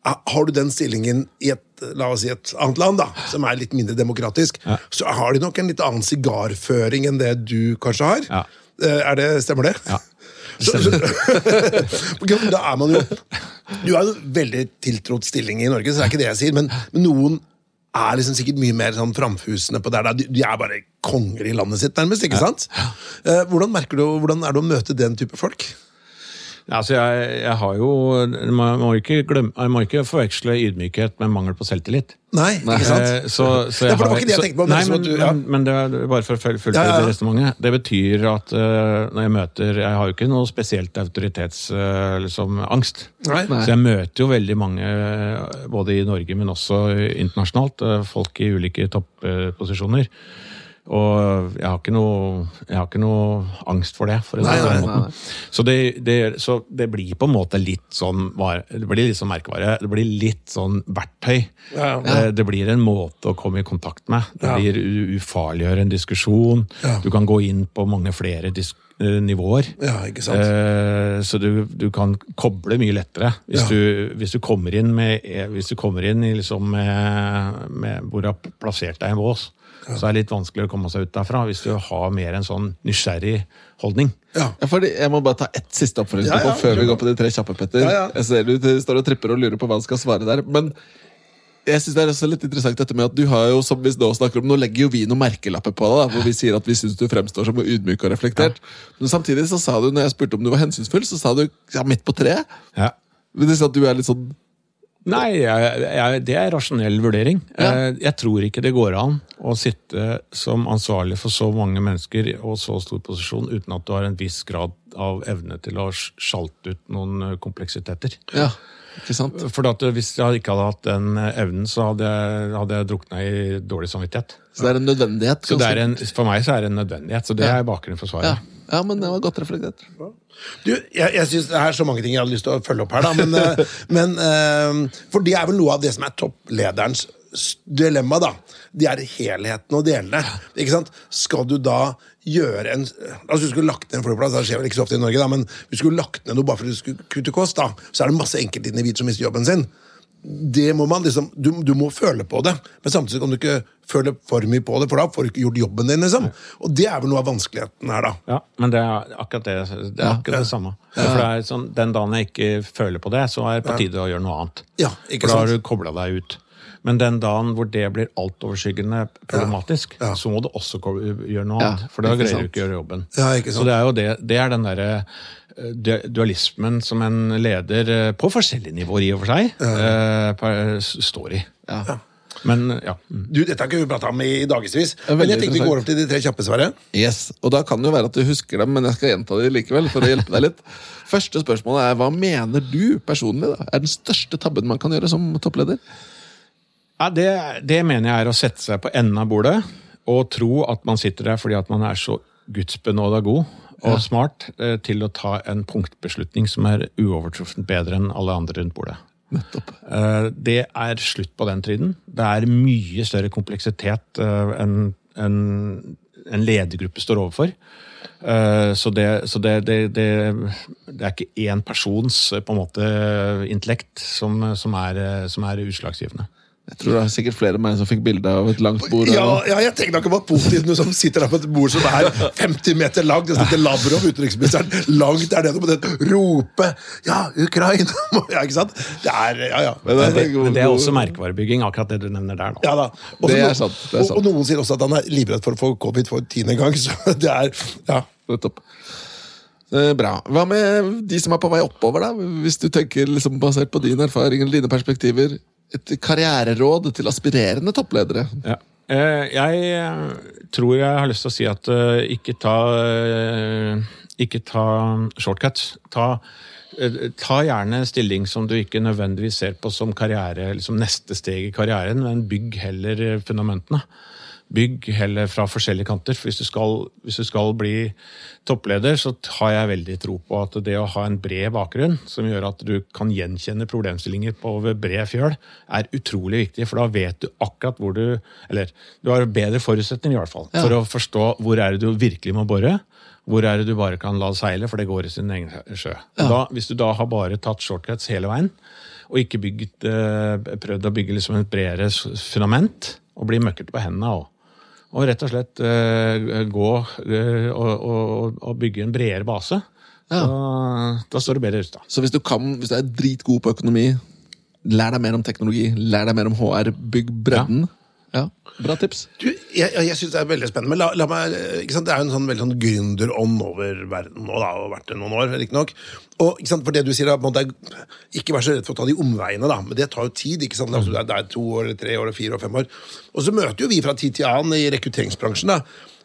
Har du den stillingen i et la oss si et annet land, da, som er litt mindre demokratisk, så har de nok en litt annen sigarføring enn det du kanskje har. Ja. Eh, Er det, stemmer det? Ja. Så, så, da er man jo Du har jo veldig tiltrodd stilling i Norge, så det er ikke det jeg sier, men, men noen er liksom sikkert mye mer sånn framfusende på det der. De, de er bare konger i landet sitt, nærmest. ikke sant? Eh, hvordan merker du, hvordan er det å møte den type folk? Ja, altså jeg, jeg har jo Man må ikke, glemme, jeg må ikke forveksle ydmykhet med mangel på selvtillit. Nei, ikke sant? Eh, Så, så Ja, for det var ikke det jeg tenkte på, men Nei, liksom men, du- ja. men, det er bare for å fullføre Ja, ja, ja. det resonnementet. Det betyr at uh, når jeg møter Jeg har jo ikke noe spesielt autoritetsangst. liksom, angst. Nei. Nei. Så jeg møter jo veldig mange, eh, både i Norge, men også internasjonalt, eh, folk i ulike topposisjoner. Og jeg har ikke noe, jeg har ikke noe angst for det. for å si Nei, det nei, nei. Så det, det, så det blir på en måte litt sånn Det blir litt sånn merkevare. Det blir litt sånn verktøy. Ja. ja. Det blir en måte å komme i kontakt med. Det Ja. blir ufarliggjøre en diskusjon. Ja. Du kan gå inn på mange flere dis eh, nivåer. Ja, ikke sant? Eh, Så du, du kan koble mye lettere. Hvis, Ja. du, hvis du kommer inn med eh, Hvis du kommer inn i liksom med, med hvor du har plassert deg i en bås, så er det litt vanskelig å komme seg ut derfra. Hvis du har mer en sånn nysgjerrig holdning. Ja. Ja, fordi Jeg må bare ta ett siste oppfølgingsspørsmål Ja, ja, før vi går på de tre kjappe, Petter. Ja, ja. Jeg ser du står og tripper og lurer på hva du skal svare der. Men jeg synes det er også litt interessant dette med at du har jo, som vi nå snakker om, nå legger jo vi noen merkelapper på deg, hvor vi sier at vi syns du fremstår som ydmyk og reflektert. Men samtidig så sa du, når jeg spurte om du var hensynsfull, så sa du ja, midt på treet. Ja. Men det sa at du er litt sånn Nei, jeg, jeg, det er rasjonell vurdering. Ja. Eh, Jeg tror ikke det går an å sitte som ansvarlig for så mange mennesker og så stor posisjon uten at du har en viss grad av evne til å sjalte ut noen eh, kompleksiteter. Ja, ikke sant? For at eh, Hvis jeg ikke hadde hatt den eh, evnen, så hadde jeg, hadde jeg drukna i dårlig samvittighet. Så det er en nødvendighet. Så det er en, For meg så er det en nødvendighet. Så det Ja. er bakgrunnen for svaret. ja, men det var godt reflektert. Du, jeg, jeg synes Det er så mange ting jeg hadde lyst til å følge opp her, da, men, eh, men eh, For det er vel noe av det som er topplederens dilemma, da. Det er helheten og delene. Ikke sant? Skal du da gjøre en Altså Du skulle lagt ned en flyplass, det skjer vel ikke så ofte i Norge, da, men du skulle lagt ned noe bare fordi du skulle kutte kost, da, så er det masse enkeltindivid som mister jobben sin. Det må man liksom, du, du må føle på det, men samtidig kan du ikke føle for mye på det, for da får du ikke gjort jobben din. liksom. Og det er vel noe av vanskeligheten her, da. Ja, Men det er akkurat det, det, er akkurat det samme. For det er sånn, Den dagen jeg ikke føler på det, så er det på tide å gjøre noe annet. Ja, ikke sant? For da har du kobla deg ut. Men den dagen hvor det blir altoverskyggende problematisk, Ja. så må du også gjøre noe Ja, annet. For da greier sant. du ikke å gjøre jobben. Ja, ikke sant. Så det er jo det, det er den derre eh, dualismen som en leder eh, på forskjellige nivåer i og for seg eh, står i. Ja. Men ja. mm. Du, Dette har ikke vi prata om i dagevis, men jeg tenker vi går opp til de tre kjappe, Sverre. Yes, og da kan det jo være at du husker dem, men jeg skal gjenta det likevel. for å hjelpe deg litt. Første spørsmålet er, Hva mener du personlig da, er den største tabben man kan gjøre som toppleder? Ja, det, det mener jeg er å sette seg på enden av bordet og tro at man sitter der fordi at man er så gudsbenåda god og smart eh, til å ta en punktbeslutning som er uovertruffent bedre enn alle andre rundt bordet. Eh, Det er slutt på den tiden. Det er mye større kompleksitet eh, enn en, en ledergruppe står overfor. Eh, Så, det, så det, det, det, er ikke én persons på en måte intellekt som, som, er, som er utslagsgivende. Jeg tror det er sikkert flere enn meg som fikk bilde av et langt bord. Ja, ja, jeg tenker ikke på Putin som sitter der på et bord som er 50 meter langt. Det sitter Lavrov, utenriksministeren, langt der nede må den rope Ja, Ukraina! Ja, ikke sant? Det er Ja, ja. Men det, er Men det er også merkevarebygging, akkurat det du nevner der. nå. Ja da. Også Det er sant, det er sant. Og, og noen sier også at han er livredd for å få covid for tiende gang. Så det er Ja. Nettopp. topp. Bra. Hva med de som er på vei oppover, da? Hvis du tenker liksom basert på din erfaring eller dine perspektiver. Et karriereråd til aspirerende toppledere. Ja. Eh, Jeg eh, tror jeg har lyst til å si at eh, ikke ta Ikke ta shortcuts. Ta, ta gjerne stilling som du ikke nødvendigvis ser på som karriere, liksom neste steg i karrieren, men bygg heller fundamentene. Bygg heller fra forskjellige kanter. For hvis du skal, hvis du skal bli toppleder, så har jeg veldig tro på at det å ha en bred bakgrunn, som gjør at du kan gjenkjenne problemstillinger på over bred fjøl, er utrolig viktig. For da vet du akkurat hvor du Eller du har bedre forutsetninger, i hvert fall. For å forstå hvor er det du virkelig må bore. Hvor er det du bare kan la det seile, for det går i sin egen sjø. Da, hvis du da har bare tatt shortcuts hele veien, og ikke bygget, eh, prøvd å bygge liksom et bredere fundament, og bli møkkete på hendene og, og rett og slett eh, gå eh, og, og, og bygge en bredere base, så, da står du bedre rusta. Så hvis du, kan, hvis du er dritgod på økonomi, lær deg mer om teknologi, lær deg mer om HR, bygg bredden. Ja, Bra tips. Du, jeg, jeg synes det er veldig spennende, men la, la meg, ikke sant? det er jo en sånn veldig sånn gründerånd over verden nå, da, og vært det noen år, riktignok. Og ikke sant, for det du sier, da, ikke vær så redd for å ta de omveiene, da, men det tar jo tid. ikke sant? Altså, det, er, det er to år, eller tre år, fire år, fem år. Og så møter jo vi fra tid til annen i rekrutteringsbransjen da,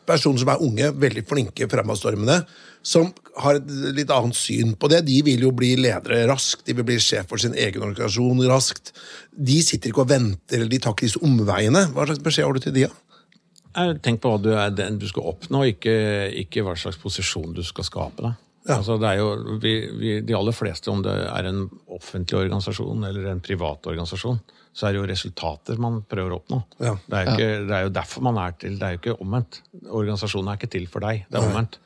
personer som er unge, veldig flinke, fremadstormende, som har et litt annet syn på det. De vil jo bli ledere raskt, de vil bli sjef for sin egen organisasjon raskt. De sitter ikke og venter, eller de tar ikke disse omveiene. Hva slags beskjed har du til de, da? Tenk på hva du, er, du skal oppnå, ikke, ikke hva slags posisjon du skal skape deg. Ja. Altså, det er jo, vi, vi, de aller fleste, om det er en offentlig organisasjon eller en privat organisasjon, så er det jo resultater man prøver å oppnå. Ja. Det, er jo ikke, det er jo derfor man er til. Det er jo ikke omvendt. Organisasjonen er ikke til for deg, det er omvendt.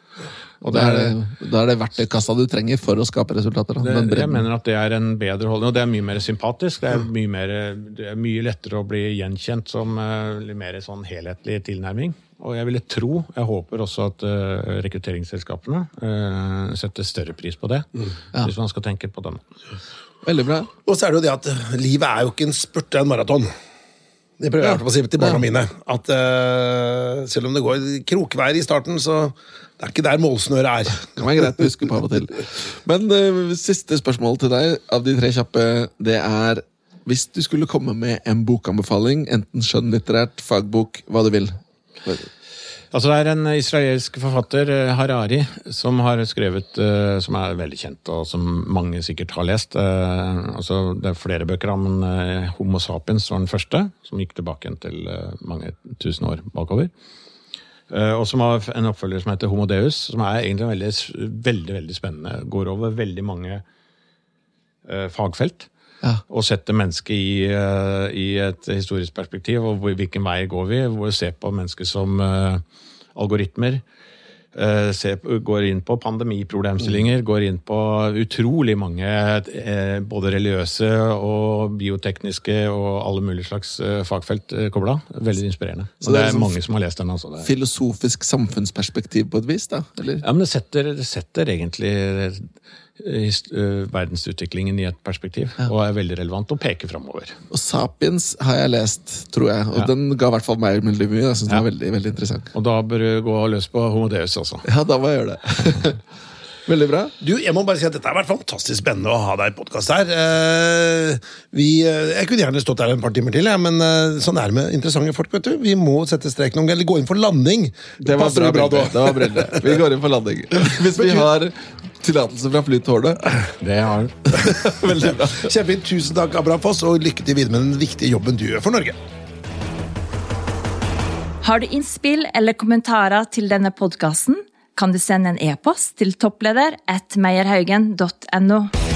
Og Da er det, da er det verktøykassa du trenger for å skape resultater. Det, Den jeg mener at det er en bedre holdning, og det er mye mer sympatisk. Det er mye, mer, det er mye lettere å bli gjenkjent som uh, litt mer sånn helhetlig tilnærming. Og jeg ville tro, jeg håper også at eh, rekrutteringsselskapene eh, setter større pris på det. Hvis man skal tenke på den. Veldig bra. Og så er det jo det at eh, livet er jo ikke en spurt, det er en maraton. Det prøver jeg ja. å si til barna mine. At uh, selv om det går krokveier i starten, så det er ikke der målsnøret er. Det kan være greit å huske på av og til. Men uh, siste spørsmål til deg av de tre kjappe, det er hvis du skulle komme med en bokanbefaling, enten skjønnlitterært, fagbok, hva du vil. Altså Det er en israelsk forfatter, eh, Harari, som har skrevet eh, Som er veldig kjent, og som mange sikkert har lest. Eh, altså Det er flere bøker om men, Homo sapiens var den første, som gikk tilbake til mange tusen år bakover. Og som har en oppfølger som heter Homo deus, som er egentlig veldig, veldig, veldig spennende. Går over veldig mange fagfelt. Ja. Og setter mennesket i, eh, i et historisk perspektiv, og hvilken vei går vi? Hvor vi ser på mennesket som uh, algoritmer. Uh, ser, går inn på pandemiproblemstillinger, går inn på utrolig mange uh, både religiøse og biotekniske og alle mulige slags fagfelt kobla. Veldig inspirerende. Så det det det er er sånn mange som har lest den. Altså. Det er, Filosofisk samfunnsperspektiv på et vis, da? Eller? ja, men det setter, det setter egentlig verdensutviklingen i et perspektiv, og er veldig relevant og peker framover. Og Sapiens har jeg lest, tror jeg, og Ja. den ga i hvert fall meg mye. Jeg synes den Ja. var veldig, veldig interessant. Og da bør du gå løs på Homo Deus også. Ja, da må jeg gjøre det. veldig bra. Du, jeg må bare si at Dette har vært fantastisk spennende å ha deg i podkast her. Eh, vi, eh, jeg kunne gjerne stått der en par timer til, ja, men eh, sånn er det med interessante folk. vet du. Vi må sette strek noen ganger, eller gå inn for landing. Det var bra, bra da? Det var brille. Vi går inn for landing. Hvis vi har tillatelse fra Flytårnet. Det har Veldig bra. Kjempefint. Tusen takk, Abraham Foss, og lykke til videre med den viktige jobben du gjør for Norge. Har du innspill eller kommentarer til denne podkasten, kan du sende en e-post til toppleder at meierhaugen.no.